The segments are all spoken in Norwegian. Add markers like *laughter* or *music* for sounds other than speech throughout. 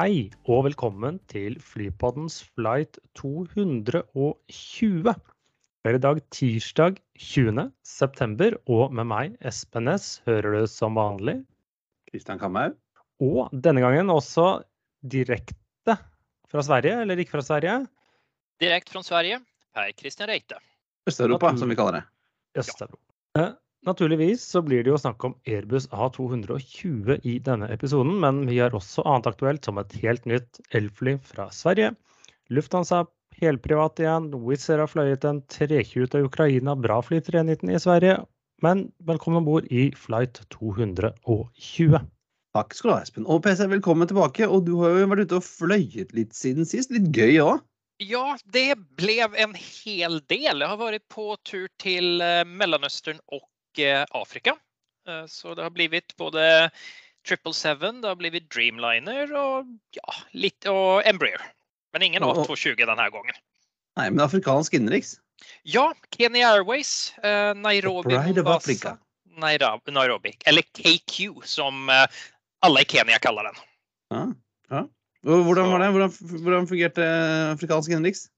Hei og velkommen til Flypoddens flight 220. Det er i dag tirsdag 20. september, og med meg, Espen Næss, hører du som vanlig. Kristian Kammer. Og denne gangen også direkte fra Sverige, eller ikke fra Sverige? Direkt fra Sverige, Per Christian Reite. Øst-Europa, som vi kaller det. Øst-Europa. Eh, naturligvis så blir det jo snakk om Airbus A220 i denne episoden, men vi har også annet aktuelt som et helt nytt elfly fra Sverige. Lufthansa helprivat igjen. Wizz Air har fløyet en 320 til Ukraina, bra fly 319 i Sverige. Men velkommen om bord i flight 220. Takk skal du ha, Espen. Og PC, velkommen tilbake. Og du har jo vært ute og fløyet litt siden sist. Litt gøy òg. Ja, det blev en hel del. Jeg har vært på tur til eh, Mellanöstern og Afrika. Eh, Så det har blivit både 777, det har blivit Dreamliner og, ja, litt, og Embraer. Men ingen Og- A220 denne gangen. Nei, men afrikansk innenriks. Ja, Kenya Airways, eh, Nairobi, Mombasa. Nairobi, Nairobi, eller KQ som eh, alle i Kenya kaller den. Ja, ja. Hvordan var det? Hvordan, hvordan fungerte afrikansk innenriks?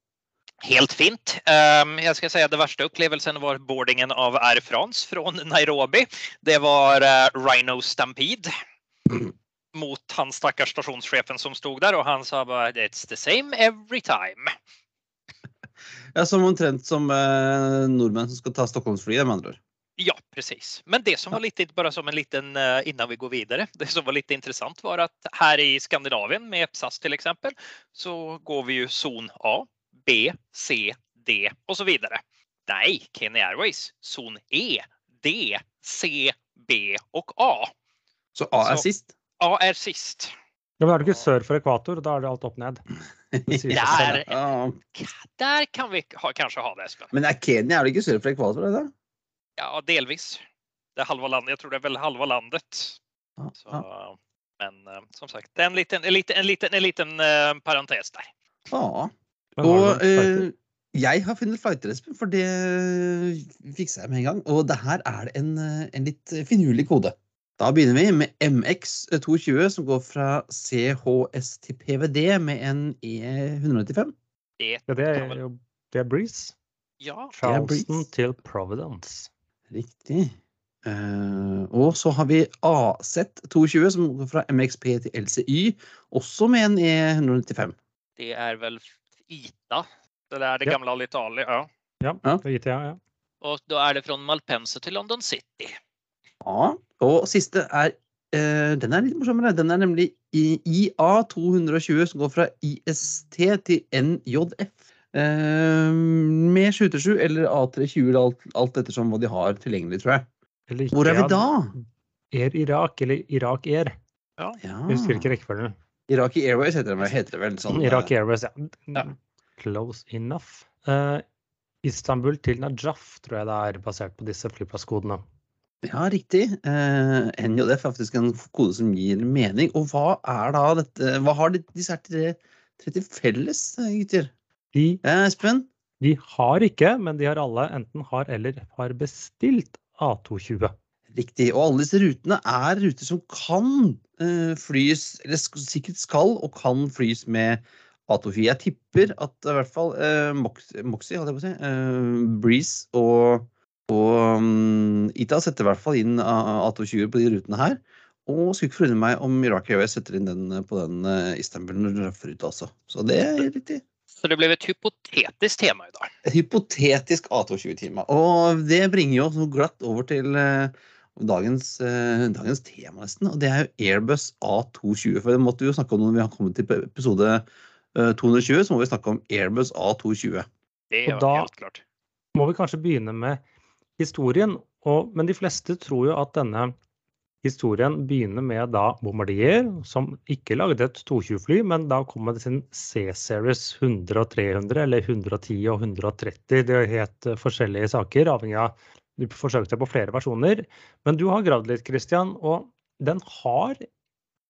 Helt fint. Um, jag ska säga det den värsta upplevelsen var boardingen av Air France från Nairobi. Det var eh, Rhino Stampede *clears throat* mot han stackars stationschefen som stod der, og han sa bare it's the same every time. *laughs* Ja, Som omtrent som eh, nordmenn som skal ta Stockholmsflyet, med andre ord. Ja, precis. Men det som var litt, bare som en liten, eh, innan vi går videre, det som var litt interessant var at her i Skandinavien med SAS till exempel så går vi jo zon A, B, C, D och så vidare. Nej, Kenya Airways, zon E, D, C, B och A. Så A er Så- sist. A er sist. Ja, men er du ikke sør for ekvator? Da er det alt opp ned. Der, där kan vi ha, kanskje ha det Espen. Men er Kenya er det ikke sør for ekvator? Eller? Ja, delvis. Det er halva landet. Jeg tror det er vel halva landet. Så, men eh, som sagt, det er en liten, en liten, en liten, en liten eh, parentes der. ja. Og eh, jeg har funnet flightrespen, for det fikser jeg med en gang. Og det her er det en, eh, en litt finurlig kode. Da begynner vi med MX220, som går fra CHS til PVD med en E E195. Det, Ja, det er jo det er Breeze. ja, Charleston Breeze. til Providence. Riktig. Uh, og så har vi AZ220, som går fra MXP til LCY, også med en E E195. det er väl ITA. Det er det Ja. gamla Alitalia. Ja. Ja, Ja. det er ITA, ja. Og da er det fra Malpense til London City. Ja, og siste er uh, Den er litt morsommere. Den er nemlig IA220, som går fra IST til NJF. Uh, med 727 eller A320, alt, alt ettersom hva de har tilgjengelig, tror jeg. Eller ikke, Hvor er vi da? Air Irak, eller Irak Air. Ja. Jeg husker ikke rekkefølgen. Iraki Airways heter det, heter det vel. Sånn, Iraki eh, Airways, ja. Ja. Close enough. Uh, Istanbul til Najaf tror jeg det er basert på disse flyplasskodene. Ja, riktig. Uh, NJF er faktisk en kode som gir mening. Og hva er da dette Hva har de- disse her tre, til felles, eh, gutter? De, Eh, Espen? de har ikke, men de har alle enten har eller har bestilt A220. Riktig. Og alle disse rutene er ruter som kan eh, flys, eller sikkert skal og kan flys med A24. Jeg tipper at i hvert fall eh, Mox, Moxie, holdt jeg på å si, eh, Breeze og, og um, Ita setter i hvert fall inn A- A220 på de rutene her. Og skulle ikke forundre meg om Iraq Airways setter inn den eh, på den uh, Istanbul-ruta også. Så det er riktig. Så det ble et hypotetisk tema i dag? Et hypotetisk A220-tema. Og det bringer jo oss glatt over til eh, dagens, eh, dagens tema, nesten. Og det er jo Airbus A220. For det måtte vi jo snakke om når vi har kommet til episode eh, 220. Så må vi snakke om Airbus A220. Det er og da helt klart. Må vi kanskje begynne med historien, og, men de fleste tror jo at denne historien begynner med da Bombardier, som ikke lagde et 220-fly, men da kom med sin C-Series 100 og 300, eller 110 og 130. Det er helt eh, forskjellige saker, avhengig av Du forsøkte på flere versjoner. Men du har gravd litt, Christian, og den har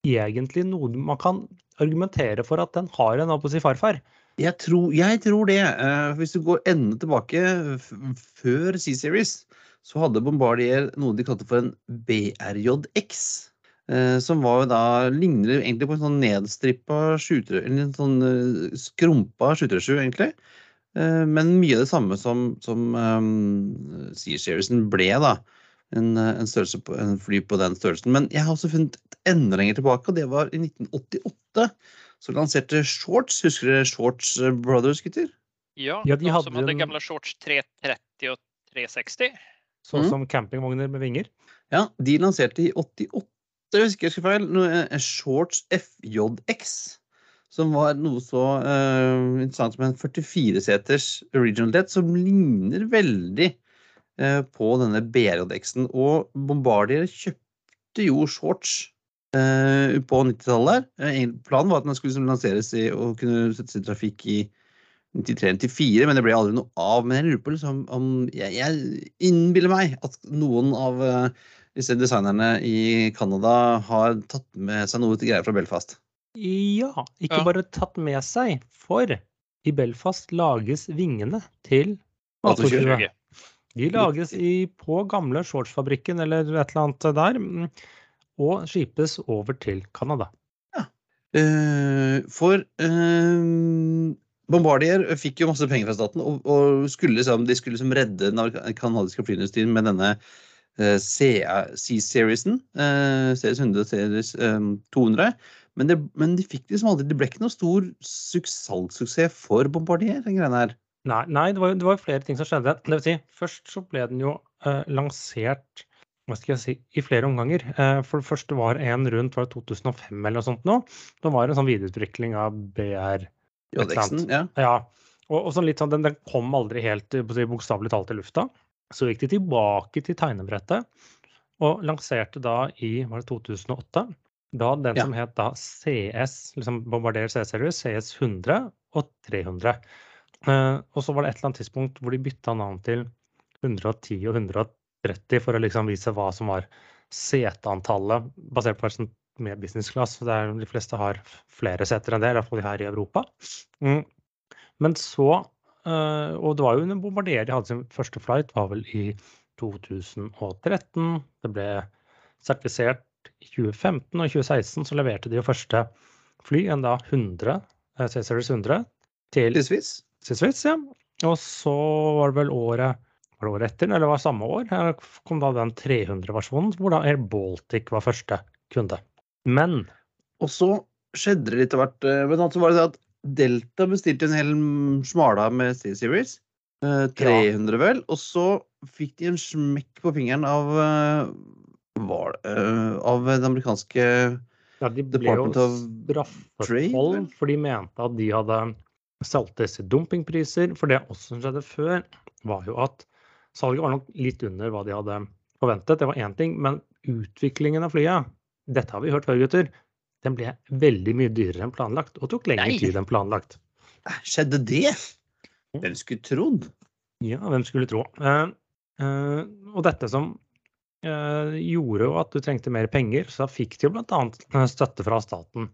egentlig noe man kan argumentere for at den har en si, farfar. Jeg tror, jeg tror det. Uh, hvis du går enda tilbake før C-Series, så hadde Bombardier noe de kalte for en BRJX. Uh, som var jo da ligner egentlig på en sånn nedstrippa skytere... Eller en sånn uh, skrumpa skyttersju, egentlig. Eh, men mye av det samme som, som um, Sea ble, da. En, en, størrelse på, en fly på den størrelsen. Men jeg har også funnet enda lenger tilbake, og det var i 1988. Så lanserte Shorts. Husker dere Shorts Brothers, gutter? Ja, Ja, de de hadde som hadde en- gamle shorts 330 og 360. Sånn Mm. som campingvogner med vinger. Ja, de lanserte i 88, hvis ikke jeg husker feil, noe, eh, Shorts FJX. Som var noe så uh, interessant som en 44-seters original jet, som ligner veldig uh, på denne BRJX-en. Og Bombardier kjøpte jo Shorts uh, på 90-tallet. Eh, egentlig planen var at den skulle liksom lanseres i, og kunne settes i trafikk i 93-94, men det ble aldri noe av. Men jeg lurer på liksom, om jeg, jeg innbiller meg at noen av disse designerne i Canada har tatt med seg noe til greier fra Belfast. Ja, ikke Ja. bare tatt med seg, for i Belfast lages vingene til A220. 820. De lages i, på gamle shortsfabrikken eller et eller annet der, mm, og skipes over til Canada. Eh, for eh, Bombardier fikk jo masse penger fra staten, og, og skulle, liksom, de skulle liksom redde den canadiske flyindustrien med denne eh, C-seriesen. Uh, Series 100 Series eh, 200. Men, det, men de fikk liksom aldri Det ble ikke noe stor suks- salgssuksess for Bombardier, den greia her. Nei, nei det, var, det var flere ting som skjedde. Det vil si, først så ble den jo eh, lansert hva skal jeg si, i flere omganger. Eh, for det første var en rundt var det 2005 eller noe sånt nå. Da var det en sånn videreutvikling av BR. Jodexen, ja. Ja, og, og sånn litt sånn, den, den kom aldri helt eh, bokstavelig talt i lufta. Så gikk de tilbake til tegnebrettet og lanserte da i var det 2008 da den Ja. som het da CS, liksom Bombarder CS-series, CS 100 og 300. Eh, og så var det et eller annet tidspunkt hvor de bytta navn til 110 og 130 for å liksom vise hva som var seteantallet, basert på sånn med business class. Der er, de fleste har flere seter enn det, i hvert fall her i Europa. Mm. Men så Uh, Og det var jo under Bombardier de hadde sin første flight, var vel i 2013. Det ble sertifisert i 2015, og 2016 så leverte de jo første fly, en da 100, eh, C-Series 100, til til Sveits, ja. Og så var det vel året var det året etter, eller det var samme år, kom da den 300-versjonen, hvor da Air Baltic var første kunde. Men Og så skjedde det litt av hvert. Men så var det det at Delta bestilte en hel smala med C-Series. eh, 300, vel. Og så fikk de en smekk på fingeren av eh, var, det, uh, Av det amerikanske ja, de ble Department jo Trade, for de mente at de hadde solgt disse dumpingpriser. For det også som skjedde før, var jo at salget var nok litt under hva de hadde forventet. Det var én ting, men utviklingen av flyet, dette har vi hørt før, gutter, den ble veldig mye dyrere enn planlagt, og tok lengre Nei. tid enn planlagt. Skjedde det? Hvem skulle trodd? Ja, hvem skulle tro. Uh, uh, og dette som gjorde jo at du trengte mer penger, så da fikk de jo bl.a. støtte fra staten.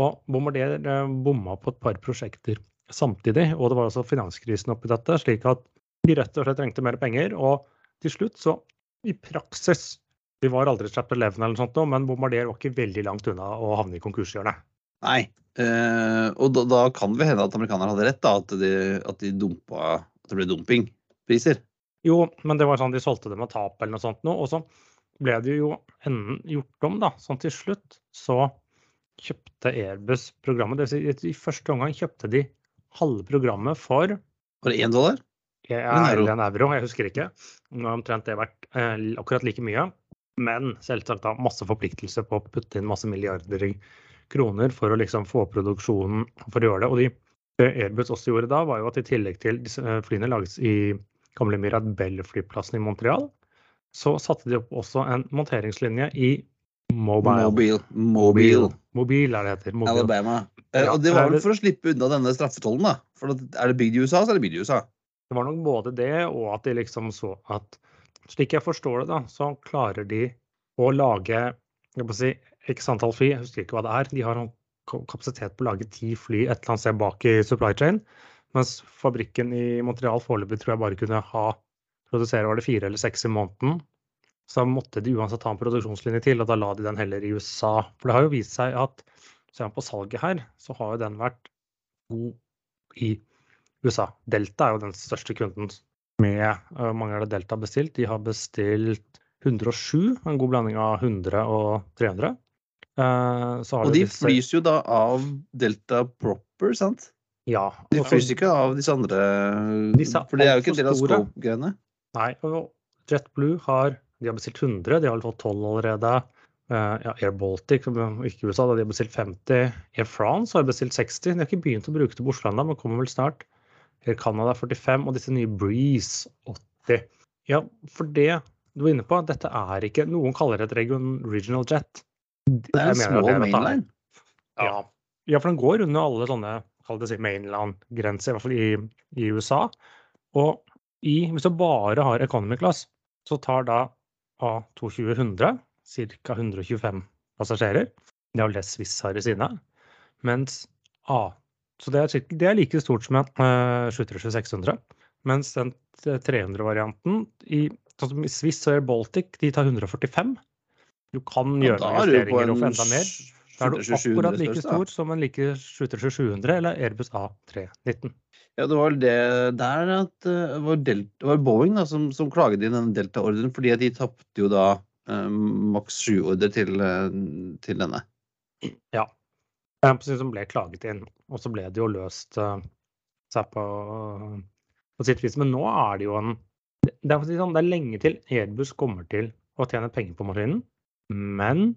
Og Bombardier eh, bomma på et par prosjekter samtidig, og det var også finanskrisen oppi dette, slik at de rett og slett trengte mer penger. Og til slutt, så i praksis Vi var aldri chapter 11 eller noe sånt, men Bombardier var ikke veldig langt unna å havne i konkurshjørnet. Nei. Eh, og da, da kan det hende at amerikanerne hadde rett, da. At de, at de dumpa At det ble dumpingpriser. Jo, men det var sånn de solgte det med tap eller noe sånt noe. Og så ble det jo enden gjort om, da. Sånn til slutt så kjøpte Airbus programmet. Det vil si, I første omgang kjøpte de halve programmet for Var det én dollar? Ja, En er euro. en euro, jeg husker ikke. Nå har omtrent det vært eh, akkurat like mye. Men selvsagt da masse forpliktelse på å putte inn masse milliarder i kroner for å liksom få produksjonen for å gjøre det. Og de, det Airbus også gjorde da, var jo at i tillegg til disse eh, flyene lages i gamle Mirabel-flyplassen i Montreal, så satte de opp også en monteringslinje i Mobile. Mobile. Mobile. Mobile er det heter. Mobile. Alabama. Eh, Ja, og det var vel for å slippe unna denne straffetollen, da. For er det bygd i USA, så er det bygd i USA. Det var nok både det, og at de liksom så at Slik jeg forstår det, da, så klarer de å lage jeg må si, x antall fly, jeg husker ikke hva det er. De har kapasitet på å lage ti fly et eller annet sted bak i supply chain. Mens fabrikken i Montreal foreløpig tror jeg bare kunne ha produsere var det fire eller seks i måneden. så måtte de uansett ha en produksjonslinje til, og da la de den heller i USA. For det har jo vist seg at ser man på salget her, så har jo den vært god i USA. Delta er jo den største kunden med uh, mange av det Delta har bestilt. De har bestilt 107, en god blanding av 100 og 300. Uh, og de disse... flys jo da av Delta proper, sant? Ja. De flys ikke av disse andre disse For det er jo ikke en del av scope-greiene. Nei. og JetBlue har de har bestilt 100, de har fått 12 allerede. Uh, ja, Air Baltic, ikke USA, de har bestilt 50. Air France har bestilt 60. De har ikke begynt å bruke det på Oslo ennå, men kommer vel snart. Air Canada 45, og disse nye Breeze 80. Ja, for det du var inne på, dette er ikke Noen kaller det et regional jet. Det er en små mainline. Ja. ja, for den går under alle sånne kall det si mainland-grense, i hvert fall i, i USA. Og i, hvis du bare har economy class, så tar da A220-100 ca. 125 passasjerer. Det er jo det Swiss har i sine. Mens A Så det er, det er like stort som en uh, 737-600. Mens den 300-varianten i, sånn som i Swiss og Air Baltic, de tar 145. Du kan gjøre ja, investeringer og få enda mer. Da er du akkurat like stor som en like 737-700 eller Airbus A319. Ja, det var det der at det var, Delta, det var Boeing da, som, som klaget inn denne Delta-ordren, fordi at de tapte jo da eh, maks 7-ordre til, eh, til, denne. Ja. Som ble klaget inn. Og så ble det jo løst seg på, på sitt vis. Men nå er det jo en det er, sånn, det er lenge til Airbus kommer til å tjene penger på maskinen. Men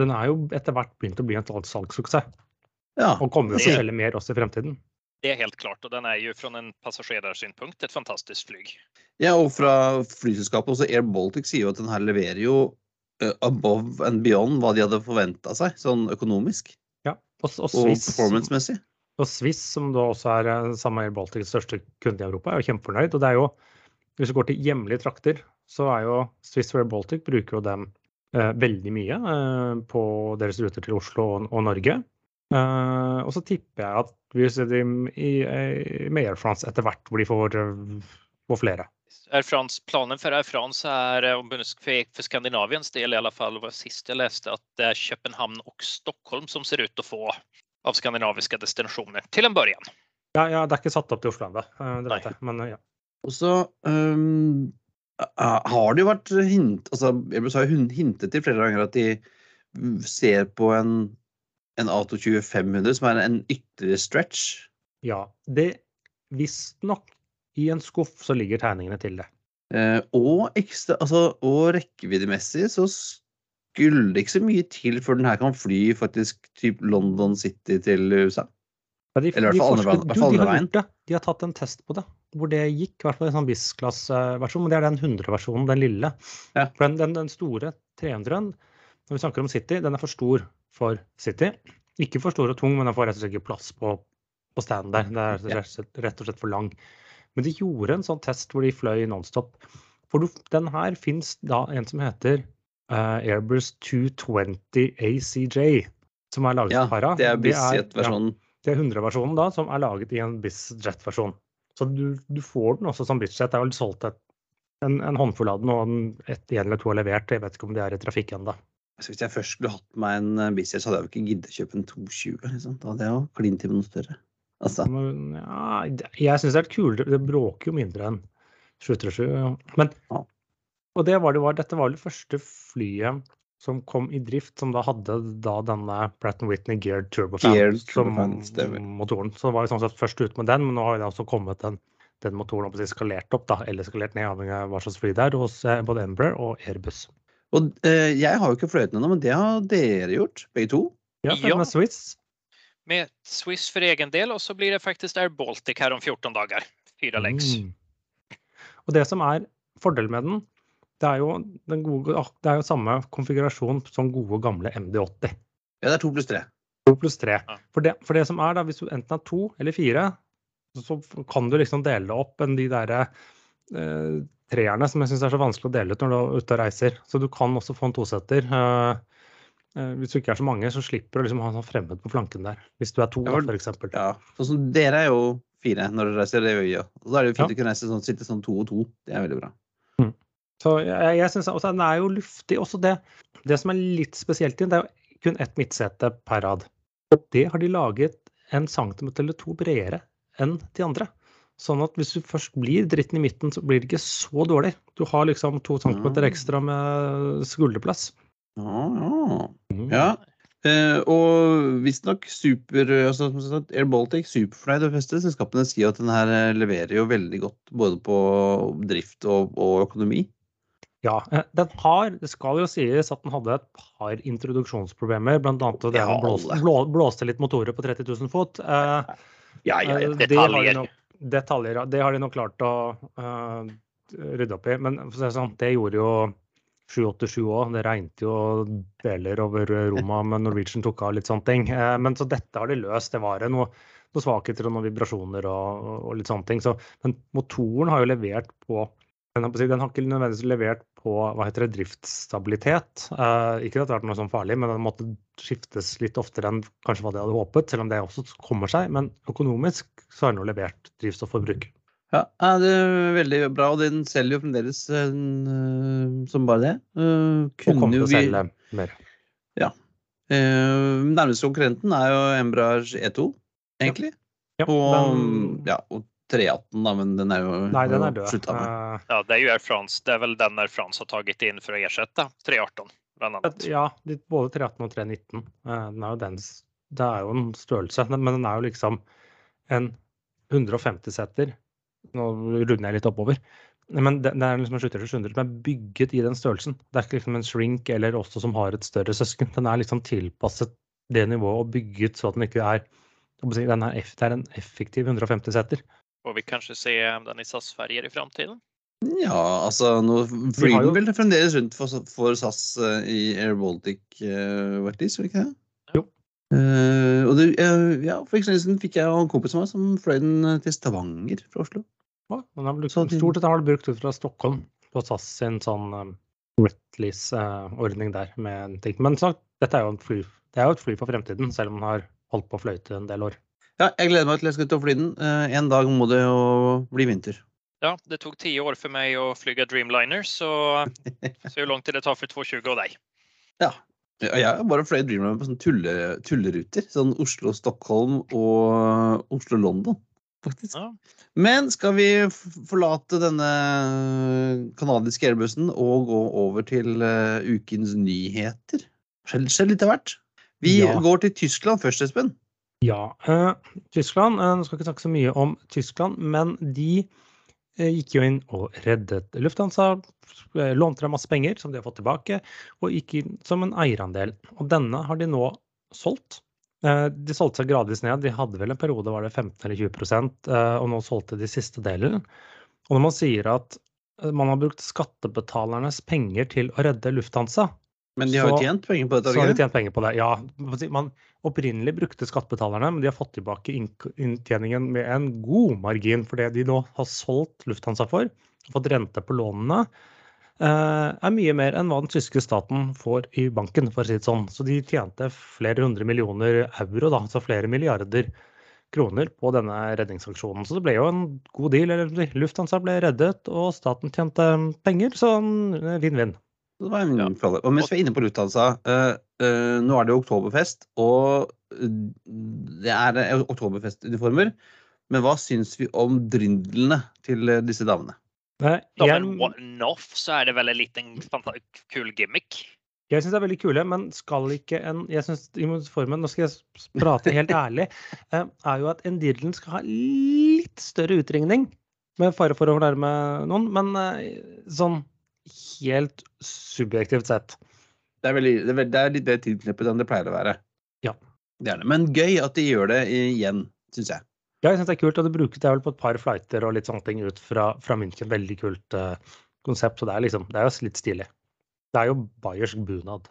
den er jo etter hvert begynt å bli en salgssuksess. Ja, og kommer jo til å selge mer også i fremtiden. Det er helt klart, og den er jo fra en passasjersynpunkt et fantastisk fly. Ja, og fra flyselskapet også Air Baltic sier jo at den her leverer jo uh, above and beyond hva de hadde forventa seg, sånn økonomisk. Ja, og, og, og performance-messig. Og Swiss, som da også er uh, samme Air Baltics største kunde i Europa, er jo kjempefornøyd. Og det er jo, hvis du går til hjemlige trakter, så er jo Swiss Air Baltic bruker jo dem veldig mye på deres ruter til Oslo og, og Norge. Uh, og så tipper jeg at vi ser dem i, i, med Air France etter hvert, hvor de får, får flere. Air France, planen for Air France er for, for Skandinaviens del i alle fall, var sist jeg leste, at det er København og Stockholm som ser ut til å få av skandinaviske destinasjoner til en begynnelse. Ja, ja, det er ikke satt opp til Oslo ennå, det vet jeg. Men ja. Og så um, har det jo vært hint, altså, Airbus har jo hintet til flere ganger at de ser på en en A220 500, som er en ytterligere stretch? Ja. det Visstnok i en skuff så ligger tegningene til det. Eh, og, ekstra, altså, og rekkeviddemessig så skulle det ikke så mye til før den her kan fly faktisk typ London City til USA. Ja, de, Eller i hvert fall andre, veien. De, de har tatt en test på det, hvor det gikk. I hvert fall en sånn BIS-klasse-versjon. Men det er den 100-versjonen, den lille. Ja. For den, den, den store 300-en, når vi snakker om City, den er for stor for City. Ikke for stor og tung, men den får rett og slett ikke plass på, på standen der. Det er rett og, slett, rett og slett for lang. Men de gjorde en sånn test hvor de fløy nonstop. For den her fins da en som heter uh, Airbus 220 ACJ, som er laget ja, para. Det er BizJet-versjonen. Ja, det er 100-versjonen da, som er laget i en BizJet-versjon. Så du, du, får den også som budsjett. Det er vel solgt et, en, en, håndfull av den, og en eller to har levert. Jeg vet ikke om de er i trafikk ennå. Altså, hvis jeg først skulle hatt meg en eh, så hadde jeg jo ikke giddet å kjøpe en 220. Liksom. Da hadde jeg jo klint til med noe større. Altså. Ja, jeg syns det er kulere. Det bråker jo mindre enn 737. Men, og det var det var, dette var det første flyet som kom i drift, som da hadde da denne Pratt Whitney Geared Turbofan Geared som motoren. Så det var jo sånn sett først ut med den, men nå har det også kommet den, den motoren opp, skalert opp, da, eller skalert ned, avhengig av hva slags fly det er, hos eh, både Embraer og Airbus. Og eh, jeg har jo ikke fløyten ennå, men det har dere gjort, begge to? Ja, ja. med Swiss. Med Swiss for egen del, og så blir det faktisk Air Baltic her om 14 dager. Fire legs. Mm. Og det som er fordelen med den, det er jo, den gode, det er jo samme konfigurasjon som gode, gamle MD80. Ja, det er to pluss tre. To pluss tre. Ja. For, det, for det som er da, hvis du enten har to eller fire, så kan du liksom dele opp en de derre eh, treerne som jeg syns er så vanskelig å dele ut når du er ute og reiser. Så du kan også få en tosetter. Eh, uh, hvis du ikke er så mange, så slipper du liksom å ha sånn fremmed på flanken der. Hvis du er to, ja, f.eks. Ja, sånn som dere er jo fire når dere reiser, det gjør vi jo. Da er det jo fint ja. å kunne reise sånn, sitte sånn to og to. Det er veldig bra. Så jeg, jeg synes også, Den er jo luftig. Også det, det som er litt spesielt i den, det er jo kun ett midtsete per rad. Og det har de laget en centimeter eller to bredere enn de andre. Sånn at hvis du først blir dritten i midten, så blir det ikke så dårlig. Du har liksom to centimeter Ah. ekstra med skulderplass. Ja, ja. Mm. ja. Eh, og visstnok super altså, Air Baltic Superfly, det fleste selskapene sier at den her eh, leverer jo veldig godt både på drift og, og økonomi. Ja, eh, den har, det skal jo sies at den hadde et par introduksjonsproblemer, blant annet det Ja, den blåste, blå, blåste litt motorer på 30 000 fot. Eh, Ja, eh, det har de Detaljer. nok, detaljer. Det har de nok klart å uh, rydde opp i. Men å det sånn, det gjorde jo 787 òg. Det regnet jo deler over Roma, *laughs* men Norwegian tok av litt sånne ting. Eh, men så dette har de løst. Det var noe, noe svakheter og noen vibrasjoner og, og litt sånne ting. Så, men motoren har jo levert på har, å den har ikke nødvendigvis levert på hva heter det, driftsstabilitet. Eh, ikke at det har vært noe sånn farlig, men den måtte skiftes litt oftere enn kanskje hva de hadde håpet, selv om det også kommer seg. Men økonomisk så har den jo levert drivstofforbruk. Ja, ja, det er veldig bra, og den selger jo fremdeles eh, som bare det. Eh, Og kommer til å selge mer. Ja. nærmeste konkurrenten er jo Embraer E2, egentlig. Ja, og, den- ja, og 318, da, men den er jo Nei, den er død. med. Eh, Ja, det er jo Air France. Det er vel den Air France har tatt inn for å erstatte 318 bland annat. Ja, både 318 og 319. Eh, Den er jo dens, det er jo en størrelse, men den er jo liksom en 150-seter. Nå runder jeg litt oppover. Men det, er liksom en 700 som er bygget i den størrelsen. Det er ikke liksom en shrink eller også som har et større søsken. Den er liksom tilpasset det nivået og bygget så at den ikke er er, Det er en effektiv 150-seter. Och vi kanskje se den i SAS-ferger i framtiden. Ja, altså nå flyr den vel fremdeles rundt for, for SAS uh, i Air Baltic, uh, vært gjør det ikke det? Jo. Uh, og det, uh, ja, for ikke så lenge siden fikk jeg en kompis av meg som fløy den eh, til Stavanger fra Oslo. Ja, den har de- stort sett har det brukt ut fra Stockholm på SAS sin sånn um, Wetlease-ordning der. med en ting. Men så, dette er jo, en fly, det er jo et fly for fremtiden, selv om den har holdt på å fløyte en del år. Ja, jeg gleder meg til jeg skal til å fly den. Eh, en dag må det jo bli vinter. Ja, det tok ti år for meg å fly Dreamliner så, *laughs* så hvor lang tid det tar for 220 og deg. Ja. Jeg har bare fløyet Dreamliner på sånne tulle, tulleruter. Sånn Oslo-Stockholm og Oslo-London, faktisk. Ja. Men skal vi forlate denne kanadiske airbussen og gå over til eh, ukens nyheter? Skjer litt av hvert. Vi Ja. går til Tyskland først, Espen. Ja, eh, Tyskland eh, Nå skal ikke snakke så mye om Tyskland, men de eh, gikk jo inn og reddet Lufthansa. eh, Lånte dem masse penger som de har fått tilbake, og gikk inn som en eierandel. Og denne har de nå solgt. Eh, De solgte seg gradvis ned. De hadde vel en periode var det 15 eller 20 eh, og nå solgte de siste delen. Og når man sier at man har brukt skattebetalernes penger til å redde Lufthansa, Men de har jo tjent penger på dette. så har de tjent penger på det. Ja, man opprinnelig brukte skattebetalerne, men de har fått tilbake inntjeningen med en god margin. For det de nå har solgt Lufthansa for, fått rente på lånene, eh, er mye mer enn hva den tyske staten får i banken, for å si det sånn. Så de tjente flere hundre millioner euro, da, altså flere milliarder kroner på denne redningsaksjonen. Så det ble jo en god deal. Lufthansa ble reddet, og staten tjente penger, så vinn-vinn. Det var en Ja. flott- Og mens vi er inne på Lufthansa, uh, uh, nå er det jo oktoberfest, og eh, det er eh, oktoberfestuniformer. Men hva syns vi om dryndlene til eh, disse damene? Eh, Som jeg- en one-off så er det vel en liten kul gimmick. Jeg syns det er veldig kule, men skal ikke en Jeg syns uniformen, nå skal jeg prate helt ærlig, *laughs* eh, er jo at en dirndl skal ha litt større utringning. Med fare for å fornærme noen, men eh, sånn helt subjektivt sett. Det er, veldig, det er, det er litt det tidsklippet enn det pleier å være. Ja. Det er det. Men gøy at de gjør det igjen, syns jeg. Ja, jeg syns det er kult, og det brukes det er vel på et par flighter og litt sånne ting ut fra, fra München. Veldig kult uh, konsept. Så det er liksom Det er jo litt stilig. Det er jo bayersk bunad.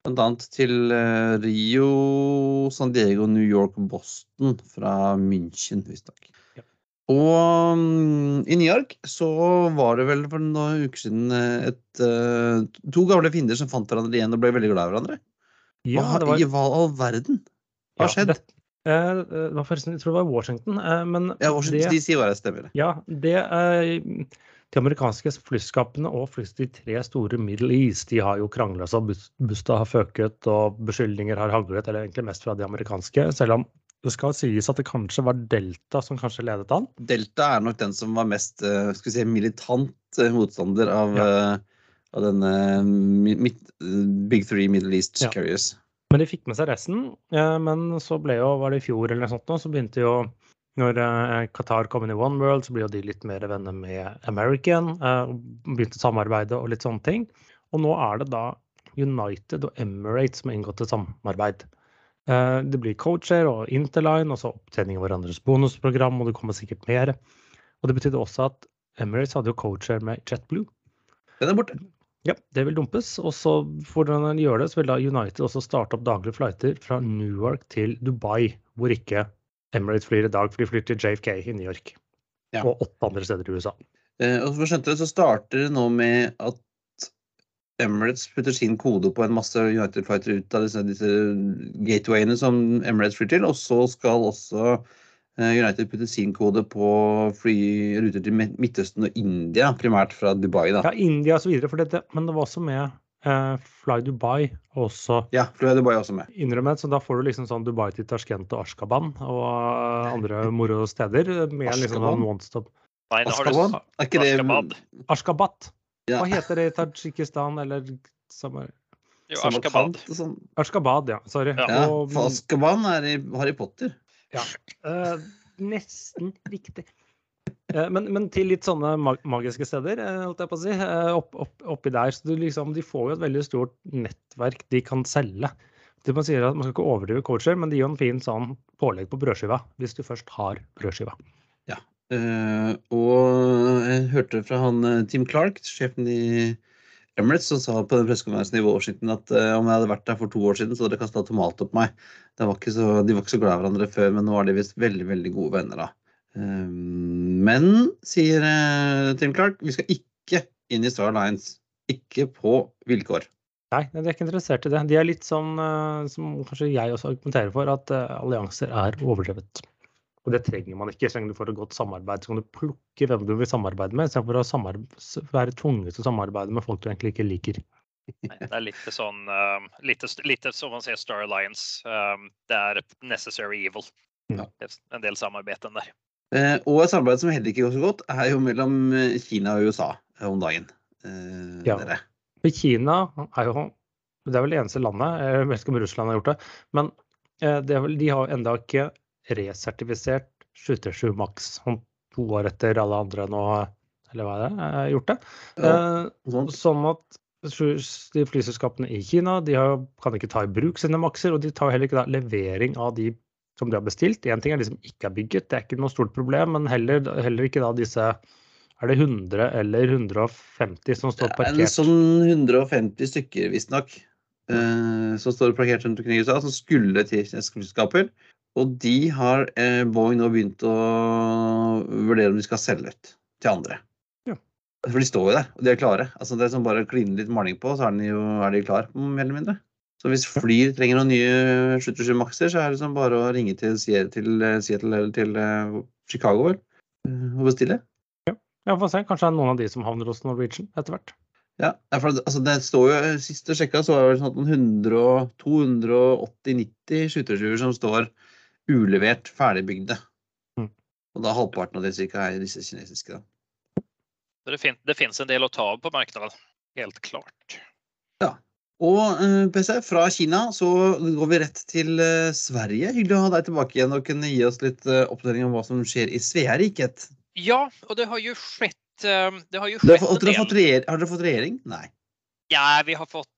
Blant annet til eh, Rio, San Diego, New York og Boston fra München, visstnok. Og um, i New York så var det vel for noen uker siden eh, et, uh, to gamle fiender som fant hverandre igjen og ble veldig glad i hverandre. Ja, Hva det var, i hva all verden? Hva har ja, skjedd? det- eh, det var forresten, jeg tror det var Washington, eh, men Ja, Washington det- DC var det, stemmer. Ja, det, eh, de amerikanske flyskapene og flest de tre store Middle East de har jo krangla så bus- busta har føket og beskyldninger har haglet, eller egentlig mest fra de amerikanske. Selv om det skal sies at det kanskje var Delta som kanskje ledet an. Delta er nok den som var mest eh, si, militant eh, motstander av, Ja. eh, av denne mi- midt, Big Three Middle East Ja. Carriers. Men de fikk med seg resten. Men så ble jo, var det i fjor eller noe sånt nå, så begynte jo når Qatar kom inn i One World, så ble jo de litt mer venner med American. og Begynte å samarbeide og litt sånne ting. Og nå er det da United og Emirates som har inngått et samarbeid. Eh, Det blir coacher og Interline, og så opptjening av hverandres bonusprogram, og det kommer sikkert mer. Og det betydde også at Emirates hadde jo coacher med JetBlue. Den er borte. Ja, det vil dumpes. Og så for å gjøre det, så vil da United også starte opp daglige flighter fra Newark til Dubai, hvor ikke Emirates flyr i dag, for de flyr til JFK i New York. Ja. Og åtte andre steder i USA. Eh, og for å skjønte det, så starter det nå med at Emirates putter sin kode på en masse United Fighter ut av disse, disse gatewayene som Emirates flyr til, og så skal også eh, United putte sin kode på flyruter til Midtøsten og India, primært fra Dubai. da. Ja, India dette, men det var også med eh, Fly Dubai også Ja, fly Dubai også med. innrømmet, så da får du liksom sånn Dubai til Tashkent og Ashkaban og eh, andre moro steder. Med liksom Ashgaban? sånn one-stop Nei, nå har du Ashgaban? Er ikke det Ashgabat. Ashkabat. Ja. Hva heter det i Tadsjikistan eller samme Jo, Samarkand sånn. Ashkabad, ja. Sorry. Ja. Ja, Og- for Ashkaban er i Harry Potter. Eh, nesten riktig. Eh, men, men til litt sånne mag magiske steder, eh, holdt jeg på å si. eh, opp, opp, oppi der. Så du liksom, de får jo et veldig stort nettverk de kan selge. Det man sier at Man skal ikke overdrive coacher, men de gir jo en fin sånn pålegg på brødskiva. Hvis du først har brødskiva. Eh, og jeg hørte fra han eh, Tim Clark, sjefen i Emirates, som sa på den pressekonferansen i Washington at eh, om jeg hadde vært der for to år siden, så hadde dere kasta tomater på meg. Var så, de var ikke så glad i hverandre før, men nå er de visst veldig veldig gode venner. da. Eh, men, sier eh, Tim Clark, vi skal ikke inn i Star Alliance. Ikke på vilkår. Nei, de er ikke interessert i det. De er litt sånn eh, som kanskje jeg også argumenterer for, at eh, allianser er overdrevet. Og det trenger man ikke. Så lenge du får et godt samarbeid, så kan du plukke hvem du vil samarbeide med, istedenfor å være tvunget til å samarbeide med folk du egentlig ikke liker. Nei, Det er litt sånn um, litt, litt, som man sier Star Alliance. Um, det er necessary evil. Ja. Det En del samarbeider der. Eh, og et samarbeid som heller ikke går så godt, er jo mellom eh, Kina og USA eh, om dagen. Eh, Ja. dere. Kina er jo Det er vel det eneste landet, jeg vet ikke om Russland har gjort det, men eh, det er vel, de har enda ikke resertifisert 737 Max om to år etter alle andre nå, eller hva er det, har gjort det. Ja, Eh. Sånn at de flyselskapene i Kina de har, kan ikke ta i bruk sine makser, og de tar heller ikke da levering av de som de har bestilt. Én ting er de som ikke er bygget, det er ikke noe stort problem, men heller, heller ikke da disse Er det 100 eller 150 som står parkert? Det er en sånn 150 stykker, visstnok, eh, som står parkert rundt omkring i USA, som skulle til kinesiske flyselskaper. Og de har eh, Boeing nå begynt å vurdere om de skal selge ut til andre. Ja. For de står jo der, og de er klare. Altså Det er som bare å kline litt maling på, så er, de jo, er de klar, mer eller mindre. Så hvis Flyr trenger noen nye 77 Maxer, så er det liksom bare å ringe til Seattle, eh, Seattle eller til eh, Chicago, vel, eh, og bestille. Ja, får se. Kanskje det er noen av de som havner hos Norwegian etter hvert. Ja, ja, for det- altså det står jo, Sist jeg sjekka, så var det sånn at noen 100 og 280-90 skytterskjuer som står ulevert, ferdigbygde. Mm. Og da halvparten av det cirka er disse kinesiske. da. Så det, fin det finns en del å ta av på marknaden. Helt klart. Ja. Og eh, PC, fra Kina så går vi rett til eh, Sverige. Hyggelig å ha deg tilbake igjen og kunne gi oss litt eh, oppdatering om hva som skjer i Sveariket. Ja, og det har jo skett, um, det har jo skjedd har, en har, del. har dere fått regjering? Nei. Ja, vi har fått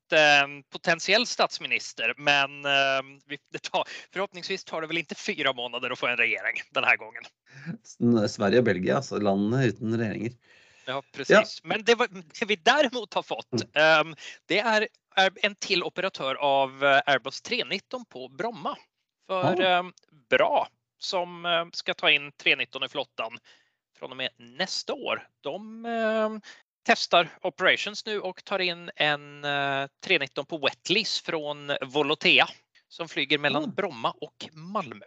potentiell statsminister, men det tar, förhoppningsvis tar det väl inte fyra månader å få en regjering denne gangen. Sverige og Belgia, altså landene uten regjeringer. Ja, precis. Men det, det vi däremot har fått, um, det er är en til operatør av eh, Airbus 319 på Bromma. For um, Bra, som skal ta inn 319 i flottan från och med nästa år. De um, testar operations nu och tar in en eh, 319 på Wetlease från Volotea som flyger mellan Mm. Bromma och Malmö.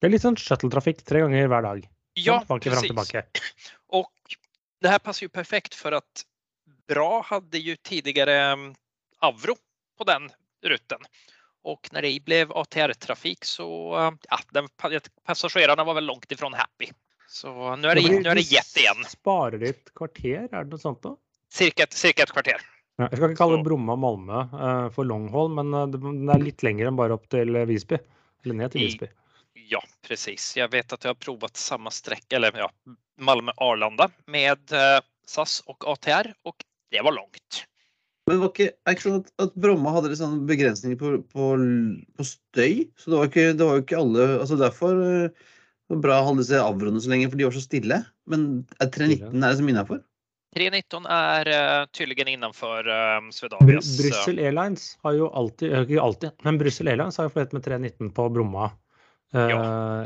Det er litt sånn shuttletrafikk tre ganger hver dag. Ja, Tilbake, precis. tilbake. *clears throat* Och det här passar ju perfekt för att Bra hade ju tidigare mm, Avro på den rutten. Och när det blev ATR-trafik så ja, den, passagerarna var väl långt ifrån happy. Så nå er det, nå er det jet igjen. Sparer de et kvarter, er det noe sånt da? Cirka, cirka et kvarter. Ja, jeg skal ikke kalle det Bromma Malmö uh, for Longhold, men uh, det er litt lenger enn bare opp til Visby. Eller ned til Visby. Ja, precis. Jeg vet at jeg har provat samme strekk, eller ja, Malmö-Arlanda med uh, SAS og ATR og det var langt. Men var ikke, er ikke sånn at, at Bromma hadde litt sånn begrensninger på, på, på, støy? Så det var, ikke, det var jo ikke alle altså Derfor uh, bra å holde disse avroene så lenge, for de var så stille. Men er 319 er det som innafor? 319 er uh, tydeligvis innenfor uh, Swedavias Br Brussel Airlines har jo alltid, ikke alltid, men Brussel Airlines har jo fløyet med 319 på Bromma. Uh, ja.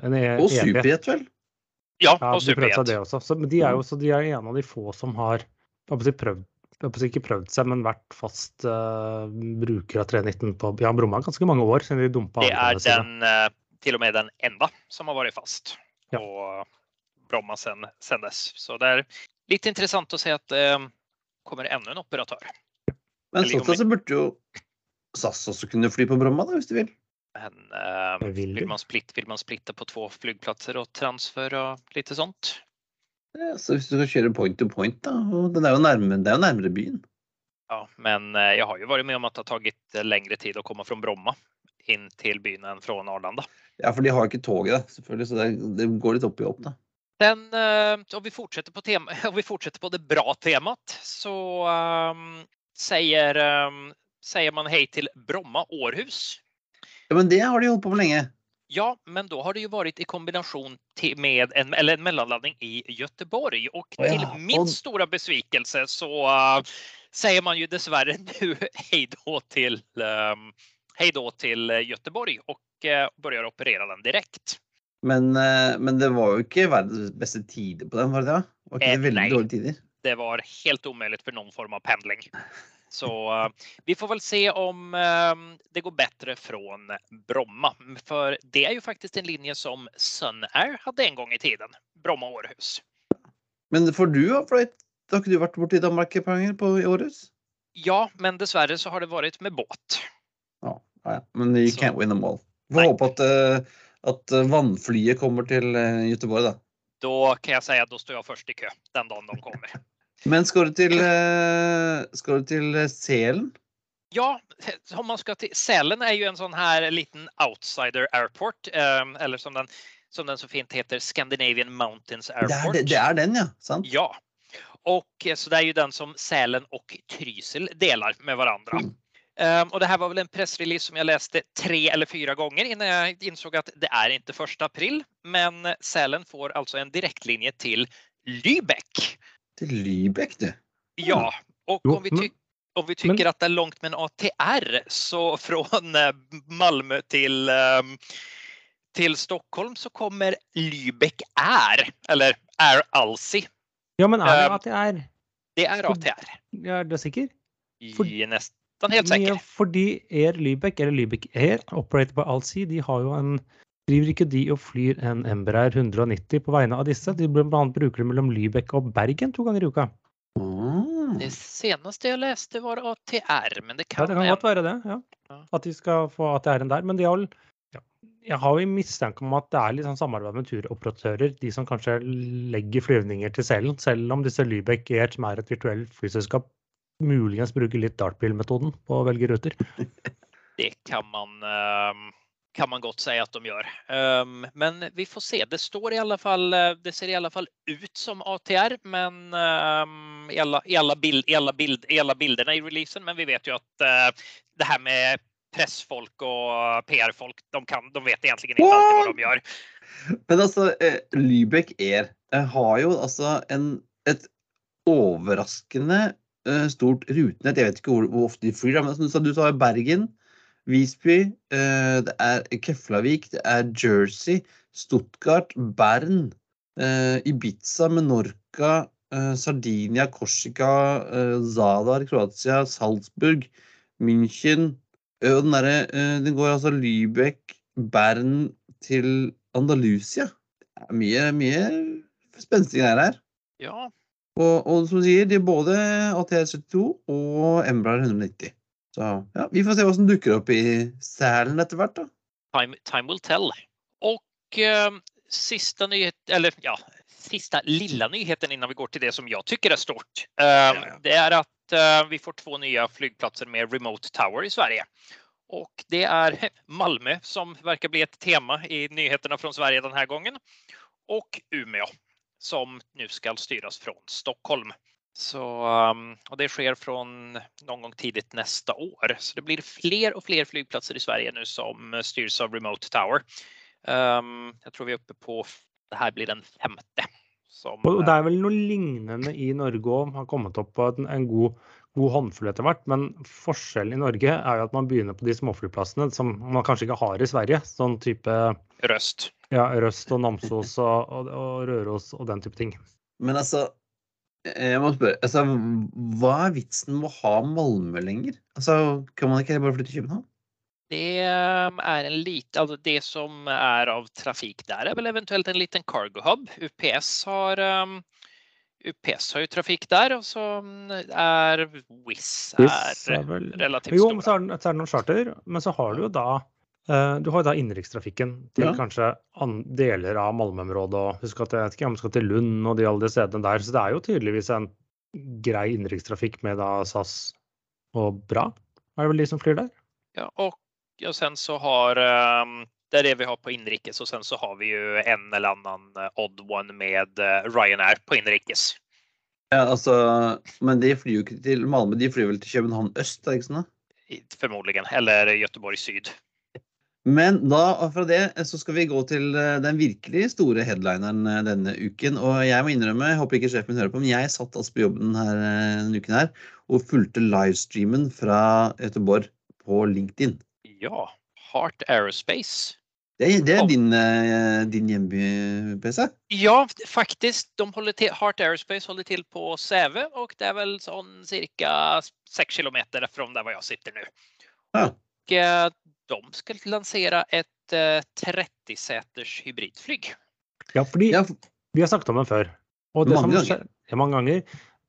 E og Superjet, vel? Ja, og Superjet. Det også. Så, de er jo så de er en av de få som har prøvd ikke prøvd seg, men vært fast uh, bruker av 319 på ja, Bromma ganske mange år siden de dumpa Det er den, uh, til og med den enda som har vært fast ja. på Bromma sen, sen dess. Så det er litt interessant å se at det uh, kommer enda en operatør. Men sånn så burde jo SAS også kunne fly på Bromma, da, hvis de vil? Men uh, vil, vil, man splitt, vil man splitte på to flyplasser og transfer og litt sånt? Ja, så hvis du skal kjøre point to point, da. Og det er jo nærmere, det er jo nærmere byen. Ja, men eh, jeg har jo vært med om at det har tatt eh, lengre tid å komme fra Bromma inn til byen enn fra Arlanda. Ja, for de har ikke toget, selvfølgelig, så det, det går litt opp i opp, da. Den, om, vi tema, *laughs* om vi fortsetter på det bra temaet, så um, sier, um, sier man hei til Bromma Århus. Ja, men det har de holdt på med lenge. Ja, men da har det jo vært i kombination med en, eller en mellomlanding i Göteborg Og till ja, min och... stora besvikelse så uh, sier man jo dessverre *laughs* nå hej da til um, hej då till Göteborg och uh, börjar operera den direkt. Men, uh, men det var jo ikke verdens beste tider på den, var det det? Var ikke det veldig dårlige tider? Det var helt omöjligt för någon form av pendling. Så vi får väl se om uh, det går bättre från Bromma. För det är ju faktiskt en linje som Sun Air hade en gång i tiden. Bromma Århus. Men får du ha fløyet? Har ikke du vært borte i Danmark på i Århus? Ja, men dessverre så har det vært med båt. Ja, men you can't win them all. Vi får håpe at, uh, at vannflyet kommer til Göteborg, da. Da kan jeg si at da står jeg først i kø den dagen de kommer. *laughs* Men skal du til, eh, skal du til eh, Selen? Ja, om man skal til Sälen er jo en sånn her liten outsider airport. Eh, eller som den, som den så fint heter, Scandinavian Mountains Airport. Det er, det er den, ja. Sant? Ja. Och, så det er jo den som Sälen og Trysil deler med hverandre. Mm. Um, och det här var väl en pressrelease som jag läste tre eller fyra gånger innan jag insåg att det är inte första april. Men Sälen får alltså en direktlinje till Lübeck til Lybekk, du. Ja, och om vi, ty om vi tycker men... att det är långt med en ATR så *laughs* från eh, Malmö till, um, till Stockholm så kommer Lübeck Air, eller Air Alsi. Ja, men er det ATR? Det er ATR. Ja, er du sikker? For... Nesten helt sikker. Ja, fordi Air Lybeck eller Lybeck Air, operated by Alsi, de har jo en Driver ikke de og flyr en Embraer 190 på vegne av disse? De blant annet bruker det mellom Lybekk og Bergen to ganger i uka. Mm. Det seneste jeg leste, var ATR, men det kan, ja, det kan godt være det. ja. At de skal få ATR-en der. Men de har, ja, jeg har jo mistanke om at det er litt sånn samarbeid med turoperatører, de som kanskje legger flyvninger til Selen, selv om disse Lybekk Air, som er et virtuelt flyselskap, muligens bruker litt dartbil-metoden på å velge ruter. *laughs* Det kan man uh kan man godt si at de gjør. Um, men vi får se. Det står i alle fall, eh, det ser i alle fall ut som ATR, men um, i, alle, i, alle, bild, i, alle, bild, i alla bilderna i releasen. Men vi vet jo at uh, det her med pressfolk og PR-folk, de, de, vet egentlig ikke alltid hva de gjør. Men altså, eh, Lübeck Air har jo altså en, et overraskende stort rutenett. Jeg vet ikke hvor, hvor ofte de flyr, men som du sa, du sa Bergen. Visby, eh, det er Keflavik, det er Jersey, Stuttgart, Bern, eh, Ibiza, Menorca, eh, Sardinia, Korsika, Zadar, Kroatia, Salzburg, München og den, der, den går altså Lübeck, Bern til Andalusia. Det er mye, mye spenstige greier her. Ja, Og, og som du sier, de er både ATR72 og Embraer 190. Så ja, vi får se hva som dukker opp i Sælen etter hvert, da. Time, time will tell. Og uh, siste nyhet, eller ja, siste lilla nyheten innan vi går til det som jeg syns er stort. Uh, ja. Det er at uh, vi får to nye flygplatser med Remote Tower i Sverige. Og det er *laughs* Malmö som verkar bli et tema i nyhetene fra Sverige denne gangen. Og Umeå som nu ska styras från Stockholm. Så, um, och det sker från någon gång tidigt nästa år. Så det blir fler och fler flygplatser i Sverige nu som styrs av Remote Tower. Um, jag tror vi er oppe på, det her blir den femte. Som, Og det er vel noe lignende i Norge òg, har kommet opp på en, en god, god håndfull etter hvert. Men forskjellen i Norge er jo at man begynner på de småflyplassene som man kanskje ikke har i Sverige. Sånn type röst. Ja, Røst og Namsos og, og, og Røros og den type ting. Men altså jeg må spørre, altså, Hva er vitsen med å ha Malmö lenger? Altså, Kan man ikke bare flytte til København? Det er en lite, altså det som er av trafik der, er vel eventuelt en liten cargo hub. UPS har um, UPS har jo trafik der, og så er Wizz Wizz är er vel relativt Jo, men så er, det, så er det noen charter. Men så har du jo da du har jo da innenrikstrafikken til Ja. kanskje an, deler av Malmö-området. og Husk at jeg vet ikke om du skal til Lund og de alle de stedene der. Så det er jo tydeligvis en grei innenrikstrafikk med da SAS og Bra. Er det vel de som flyr der? Ja, og och sen så har um, det er det vi har på inrikes Og sen så har vi jo en eller annan eh, odd one med eh, Ryanair på inrikes. Ja, altså, Men de flyr jo ikke til Malmö, de flyr vel til København øst? er det ikke sånn? Formodentlig. eller Göteborg syd. Men da, fra det så skal vi gå til eh, den virkelig store headlineren eh, denne uken. Og jeg må innrømme, jeg håper ikke sjefen min hører på, men jeg satt altså på jobben her eh, denne uken her og fulgte livestreamen fra Göteborg på LinkedIn. Ja, Heart Aerospace. Det det er din, din hjemby, PC? Ja, faktisk. De håller till, Heart Aerospace holder til på Sæve, og det er vel sånn cirka seks kilometer fra der hvor jeg sitter nå. Ja. Eh, de ska lansera ett eh, 30-seters hybridflyg. Ja, fordi Ja, vi har snakket om den før. Og det Mange som ganger. Ja, mange ganger.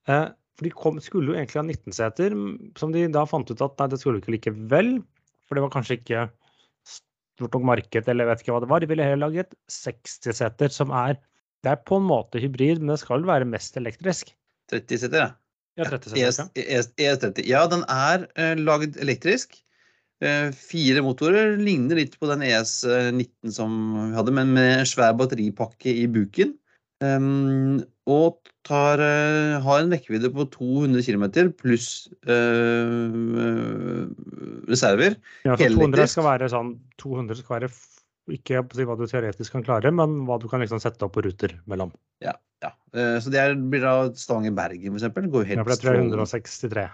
Eh, for de kom, skulle jo egentlig ha 19 seter, som de da fant ut at nei, det skulle de ikke likevel. For det var kanskje ikke stort nok marked, eller jeg vet ikke hva det var. De ville heller lage et 60-seter som er Det er på en måte hybrid, men det skal vel være mest elektrisk. 30 seter, ja. Ja, 30 seter, ja. ES, ES30. Ja, den er uh, lagd elektrisk. Eh, fire motorer. Ligner litt på den ES19 som vi hadde, men med svær batteripakke i buken. Ehm, og tar, eh, har en rekkevidde på 200 km pluss eh, reserver. Ja, så 200 skal være sånn 200 skal være ikke hva du teoretisk kan klare, men hva du kan liksom sette opp på ruter mellom. Ja, ja. Eh, så det blir da Stavanger-Bergen, for går Ja, helt for det tror jeg er strålende. 163.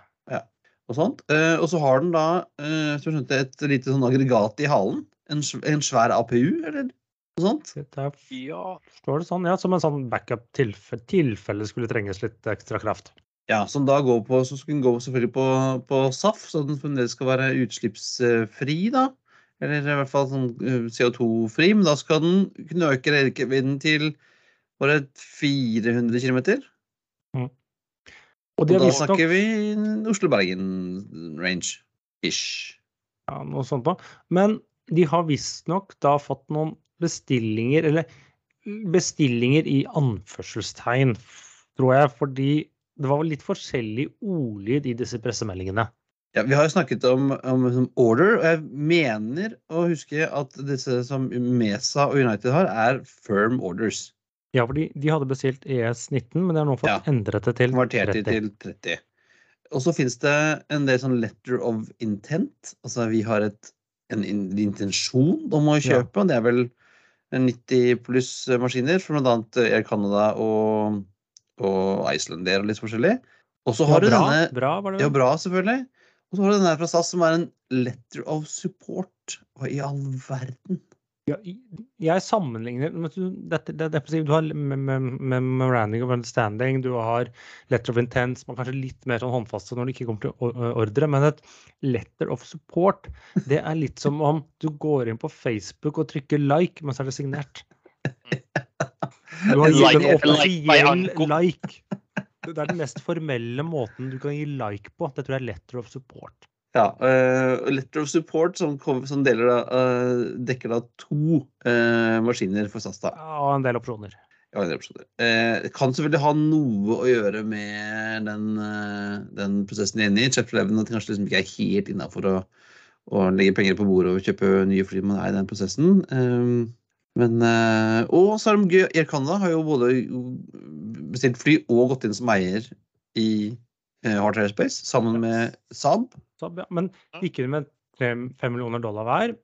og sånt. Eh, og så har den da eh, som jeg skjønte, et lite sånn aggregat i halen. En, en svær APU, eller noe sånt. Er Ja, Står det sånn? Ja, som en sånn backup tilfelle, tilfelle skulle trenges litt ekstra kraft. Ja, Som da går på, så skal den gå selvfølgelig på, på SAF, så den fremdeles skal være utslippsfri. da. Eller i hvert fall sånn eh, CO2-fri. Men da skal den kunne øke rekkevidden til bare 400 km. Og Og da snakker vi Oslo-Bergen-range. Ish. ja, noe sånt da. Men de har visstnok da fått noen bestillinger, eller bestillinger i anførselstegn, tror jeg, fordi det var litt forskjellig ordlyd i disse pressemeldingene. Ja, Vi har jo snakket om, om om, order, og jeg mener å huske at disse som Mesa og United har, er firm orders. Ja, for de hadde bestilt ES19, men de har nå fått Ja. endret det til Konvertert de 30. til 30. Og så finnes det en del sånn letter of intent. Altså vi har et, en in- intensjon om å Ja. kjøpe, og det er vel 90 pluss maskiner fra bl.a. Air Canada og, og det og litt forskjellig. Og så Ja, du bra, denne bra var det Ja, bra, selvfølgelig. Og så har du denne fra SAS som er en letter of support. Hva i all verden? Ja, jeg sammenligner dette, det, det, Du har Memorandum of Understanding, du har Letter of Intent, som er kanskje litt mer sånn håndfaste når det ikke kommer til ordre. Men et Letter of Support, det er litt som om du går inn på Facebook og trykker like, men så er det signert. Du har gitt en offisiell like. Det er den mest formelle måten du kan gi like på. Det tror jeg er letter of support. Ja. Uh, letter of support som, kom, som deler, uh, dekker da to uh, maskiner for SAS. da. Og en del opsjoner. Ja, en del opsjoner. Uh, kan selvfølgelig ha noe å gjøre med den, den prosessen de er inne i. Chapter 11 at de kanskje liksom ikke er helt innafor å, å legge penger på bordet og kjøpe nye fly man er i den prosessen. Men, og så det gøy. Air Canada har jo både bestilt fly og gått inn som eier i Heart Airspace sammen med Saab. Saab ja. Men ikke med 5 millioner dollar hver.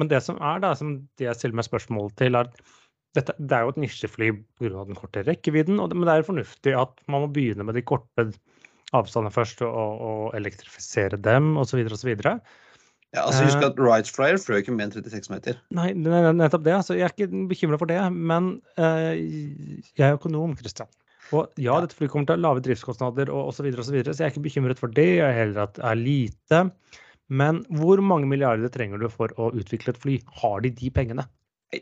Men det som er da, som det jeg stiller meg spørsmål til, er dette, det er jo et nisjefly pga. den korte rekkevidden. Og det, men det er jo fornuftig at man må begynne med de korte avstandene først og, og elektrifisere dem osv. osv. Ja, altså Husk at Wright Flyer fløy ikke mer enn 36 meter. Nei, nettopp det. Altså, jeg er ikke bekymra for det. Men uh, jeg er økonom, Kristian. Og ja, dette flyet kommer til å ha lave driftskostnader og osv., så, videre, og så, videre, så jeg er ikke bekymret for det. Jeg er heller at det er lite. Men hvor mange milliarder trenger du for å utvikle et fly? Har de de pengene?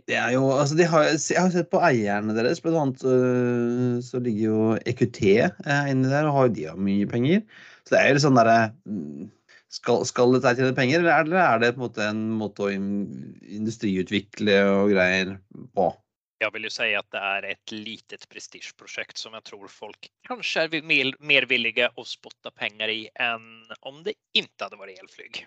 Det er jo, altså de har, Jeg har sett på eierne deres, blant annet øh, så ligger jo EQT øh, inni der, og har de har mye penger. Så det er jo litt sånn derre skal, skal dette tjene penger, eller er det på en måte en måte å industriutvikle og greier på? Jeg vil jo si at det er et litet prestigeprojekt som jeg tror folk kanskje er mer, mer villige å spotte penger i enn om det ikke hadde vært elflyg.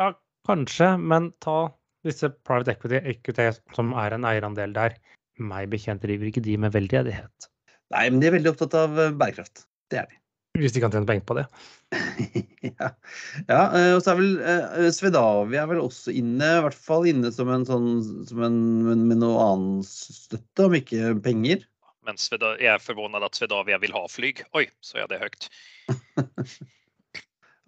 Ja, kanskje, men ta disse private equity, equity som er en eierandel der. Meg bekjent driver ikke de med veldedighet. Nei, men de er veldig opptatt av eh, bærekraft. Det er de. Hvis de kan tjene penger på det. *laughs* ja. ja. Eh, og så er vel uh, Svedavia er vel også inne, i hvert fall inne som en sånn som en, med, med noe annen støtte, om ikke penger. Men Sveda, jeg er forvånet at Svedavia vil ha fly. Oi, så er det høyt. *laughs*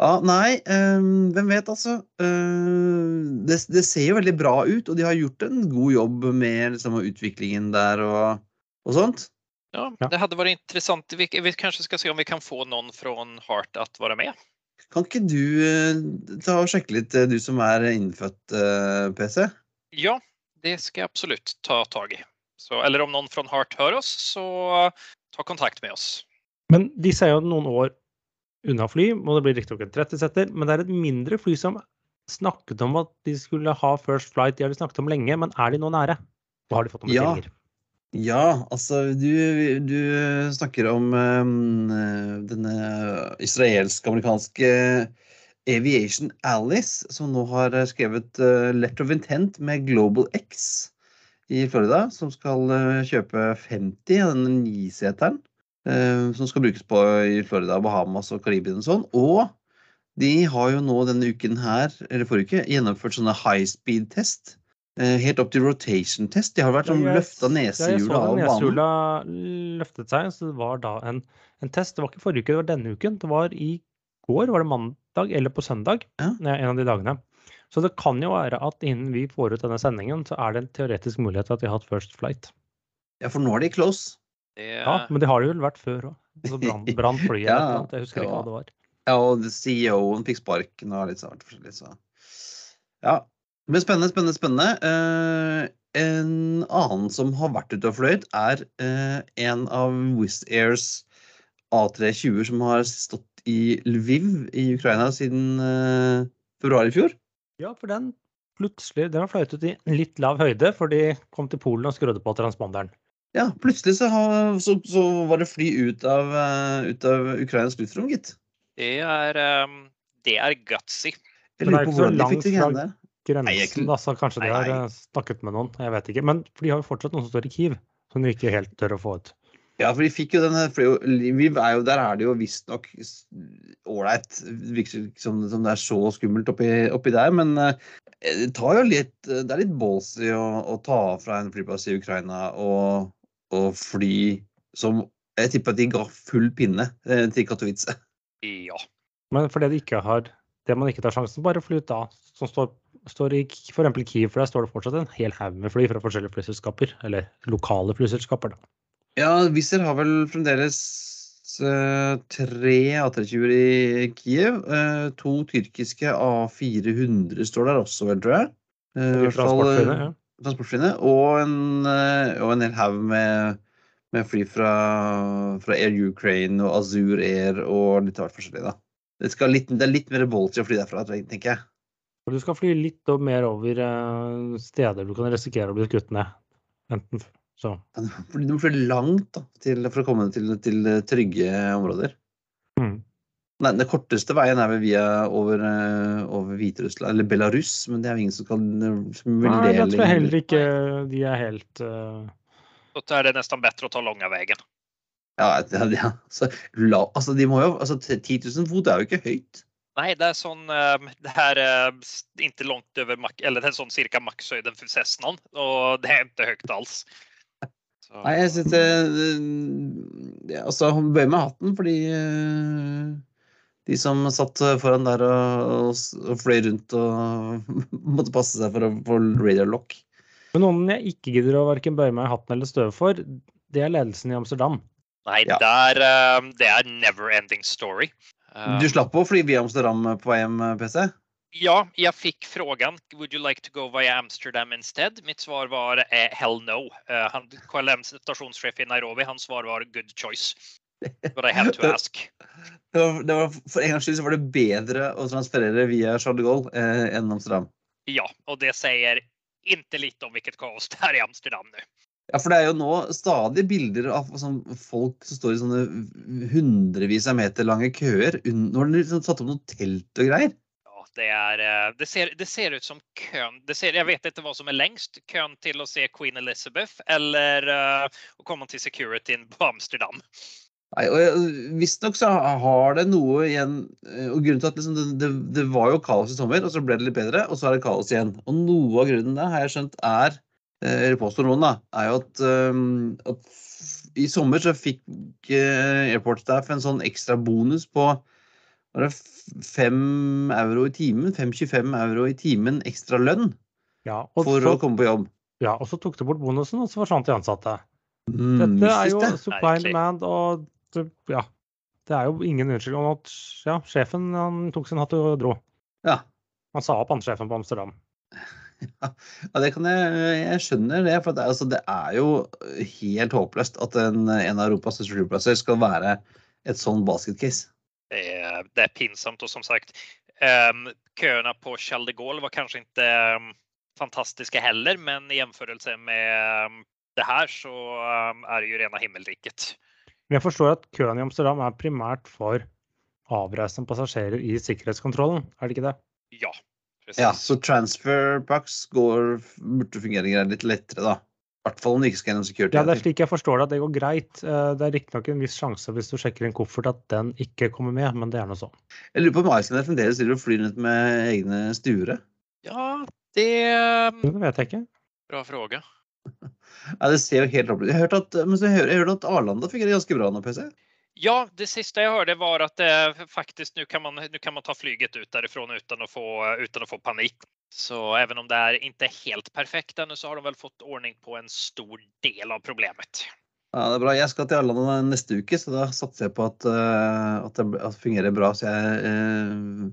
ja, nei, um, hvem vet, altså. Uh, det, det, ser jo veldig bra ut, og de har gjort en god jobb med liksom, utviklingen der og, og sånt. Ja, det hadde vært interessant. Vi, vi, kanskje skal se om vi kan få noen fra Heart at være med. Kan ikke du uh, ta og sjekke litt, uh, du som er innfødt uh, PC? Ja, det skal jeg absolutt ta tak i. Så, eller om noen fra Heart hører oss, så ta kontakt med oss. Men disse er jo noen år unna fly, og det blir riktignok en 30-setter, men det er et mindre fly som snakket om at de skulle ha first flight. De har de snakket om lenge, men er de nå nære? Og har de fått noen bestillinger? Ja. Ja, altså du, du snakker om um, denne israelsk-amerikanske Aviation Alice, som nå har skrevet uh, letter of intent med Global X i Florida, som skal uh, kjøpe 50 av denne niseteren. Uh, som skal brukes på i Florida, Bahamas og Karibia og sånn. Og de har jo nå denne uken her, eller forrige uke, gjennomført sånne high speed-test Eh, helt opp til rotation test. De har vært sånn løfta nesehjula av banen. Nesehjula løftet seg, så det var da en, en, test. Det var ikke forrige uke, det var denne uken. Det var i går, var det mandag eller på søndag? Ja. En av de dagene. Så det kan jo være at innen vi får ut denne sendingen, så er det en teoretisk mulighet til at de har hatt first flight. Ja, for nå er de close. Ja, men det har det vel vært før òg. Så brant *laughs* flyet ja, eller. Jeg husker ja. ikke hva det var. Ja, og CEO-en fikk sparken og litt sånn forskjellig, så Ja, men spennende, spennende, spennende. Uh, en annen som har vært ute og fløyet, er uh, en av Wizz Airs A320 som har stått i Lviv i Ukraina siden uh, februar i fjor. Ja, for den plutselig Den har fløyet ut i litt lav høyde, for de kom til Polen og skrudde på transponderen. Ja, plutselig så, har, så, så var det fly ut av, ut av Ukrainas luftrom, gitt. Det er, um, det er gutsy. Jeg lurer på hvordan de fikk det greiene der grensen, da, så kanskje de har nei. Eh, snakket med noen. Jeg vet ikke. Men for de har jo fortsatt noen som står i Kiev, som de ikke helt tør å få ut. Ja, for de fikk jo denne Lviv er jo, Der er det jo visstnok ålreit. Virker som, som det er så skummelt oppi, oppi der. Men uh, det tar jo litt Det er litt ballsy å, å ta fra en flyplass i Ukraina og, og fly som Jeg tipper at de ga full pinne uh, til Katowice. Ja. Men fordi de ikke har det man ikke tar sjansen, bare fly ut da, som står står i f.eks. Kiev, for der står det fortsatt en hel haug med fly fra forskjellige flyselskaper. Eller lokale flyselskaper, da. Ja, Wizz har vel fremdeles uh, tre A320-er i Kiev. Uh, to tyrkiske A400 står der også, vel, tror jeg. Uh, transportflyene, ja. transportflyene. Og en, og en hel haug med, Med fly fra, fra Air Ukraine og Azur Air og litt av hvert forskjellig. da. Det, litt, det er litt mer ballsy å fly derfra, tenker jeg. For du skal fly litt mer over eh, steder du kan risikere å bli skutt ned. Enten så. Fordi du må fly langt da, til, for å komme til, til trygge områder. Mm. Nei, Den korteste veien er vel via over, eh, over Hviterussland, eller Belarus, men det er jo ingen som kan Nei, det tror jeg heller ikke de er helt eh, Då er det nesten bedre å ta lange veien. Ja, ja, ja. Så, la, altså, de må jo, altså, 10 000 fot er jo ikke høyt. Nej, det er sån, eh, *laughs* det er ikke langt over mak eller det er sånn cirka makshøyden for Cessnaen, og det er ikke høyt alls. Så, Nei, jeg det, det Altså, han bøyer med hatten fordi eh, de som satt foran der og, og, fløy rundt og *laughs* måtte passe seg for å få radio lock. Men noen jeg ikke gidder å verken bøye meg i hatten eller støve for, det er ledelsen i Amsterdam. Nei, Ja. der, eh, det er never ending story. Eh, Du slapp å fly via Amsterdam på vei hjem, PC? Ja, jeg fikk frågan. Would you like to go via Amsterdam instead? Mitt svar var eh, hell no. Uh, han, stasjonssjef stationschef i Nairobi, hans svar var good choice. But I had to *laughs* ask. Det var, det var, for en gangs skyld så var det bedre å transferere via Charles de Gaulle eh, enn Amsterdam. Ja, og det sier ikke lite om hvilket kaos det er i Amsterdam nu. Ja, for det er jo nå stadig bilder av sånn, folk som står i sånne hundrevis av meter lange køer. når Nå har de liksom satt opp noe telt og greier. Ja, det, är, eh, det, ser, det ser ut som køen Det ser, Jeg vet ikke hva som er lengst. Køen til å se Queen Elizabeth eller uh, å komme til securityn på Amsterdam. Nei, og jeg- Visstnok så har det noe igjen eh, og grunnen til at liksom det, det, det var jo kaos i sommer, og så ble det litt bedre, og så er det kaos igjen. Og noe av grunnen der har jeg skjønt er eh, eller påstår noen, da, er jo at, um, at i sommer så fikk uh, Airport Staff en sånn ekstra bonus på var det 5 euro i timen, 5,25 euro i timen ekstra lønn Ja, for så, å komme på jobb. ja, og så tok de bort bonusen, og så forsvant de ansatte. Mm, Dette er jo det. supply and demand, og det, ja. Det er jo ingen unnskyldning om at ja, sjefen han tok sin hatt og dro. Ja. Han sa opp han sjefen på Amsterdam. Ja, det kan jeg Jeg skjønner det. For det, er- altså, det er jo helt håpløst at en, en av Europas største flyplasser skal være et sånn basketcase. Det är, det er, pinsamt Og som sagt um, køene på Charles de Gaulle var kanskje ikke um, fantastiske heller, men i jämförelse med um, det her, så um, er det jo rene himmelriket. Men jeg forstår at køen i Amsterdam er primært for avreisende passasjerer i sikkerhetskontrollen, er det ikke det? Ja, precis. Ja, så transfer packs går, burde fungere greit litt lettere, da. I hvert fall om du ikke skal gjennom security. Ja, det er slik jeg forstår det, at det går greit. Eh, Det er riktignok en viss sjanse hvis du sjekker en koffert at den ikke kommer med, men det er nå sånn. Jeg lurer på om Iceland fremdeles driver og flyr rundt med egne stuere. Ja, det ehm, Det vet jeg ikke. bra fråge. *laughs* Ja, det ser jo helt opp Jeg hørte at, men så jeg hørte at Arlanda fungerer ganske bra nå, PC. Ja, det siste jeg hørte var at eh, faktisk nå kan, man, kan man ta flyget ut därifrån uten å få, utan att få panikk. Så even om det er ikke helt perfekt ennå, så har de vel fått ordning på en stor del av problemet. Ja, det er bra. Jeg skal til Arlanda neste uke, så da satser jeg på at, uh, at, det, at det fungerer bra. Så jeg uh,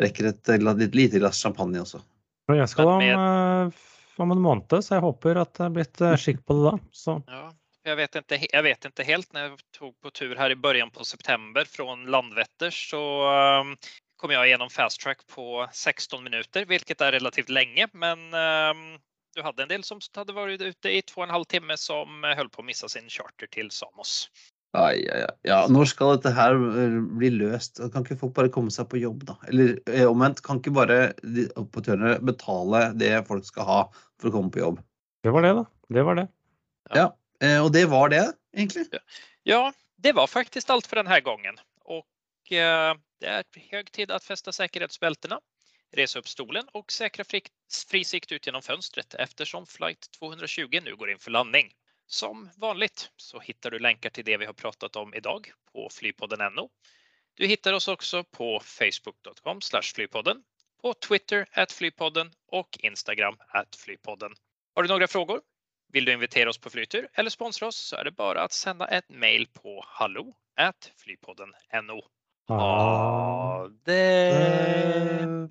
rekker et et lite glass champagne også. Jeg skal om, eh, om en måned, så jeg håper at det er blitt eh, skikk på det da. Så Ja, jag, vet inte, jag vet inte helt. När jag tog på tur här i början på september från Landvetter så ehm, kom jag igenom fast track på 16 minuter, vilket är relativt länge. Men ehm, du hade en del som hade varit ute i två och en halv timme som höll på att missa sin charter till Samos. Ai, ai, ai. Ja, når skal dette her eh, bli løst? Kan ikke folk bare komme seg på jobb, da? Eller eh, omvendt, kan ikke bare operatørene betale det folk skal ha for å komme på jobb? det var det, da. Det var det. Ja, eh, Og det var det, egentlig. Ja, det var faktiskt allt för den här gången. Och eh, det är hög tid att fästa säkerhetsbältena, resa upp stolen och säkra fri, fri sikt ut genom fönstret eftersom flight 220 nu går in för landning. Som vanligt så hittar du länkar till det vi har pratat om idag på flypodden.no. Du hittar oss också på facebook.com flypodden, på Twitter at flypodden och Instagram at flypodden. Har du några frågor? Vill du invitere oss på flytur eller sponse oss så er det bare å sende et mail på hallo at flypodden.no. Ha det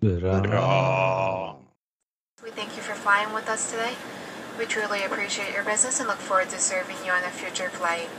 Bra. bra! We thank you for flying with us today. We truly appreciate your business and look forward to serving you on a future flight.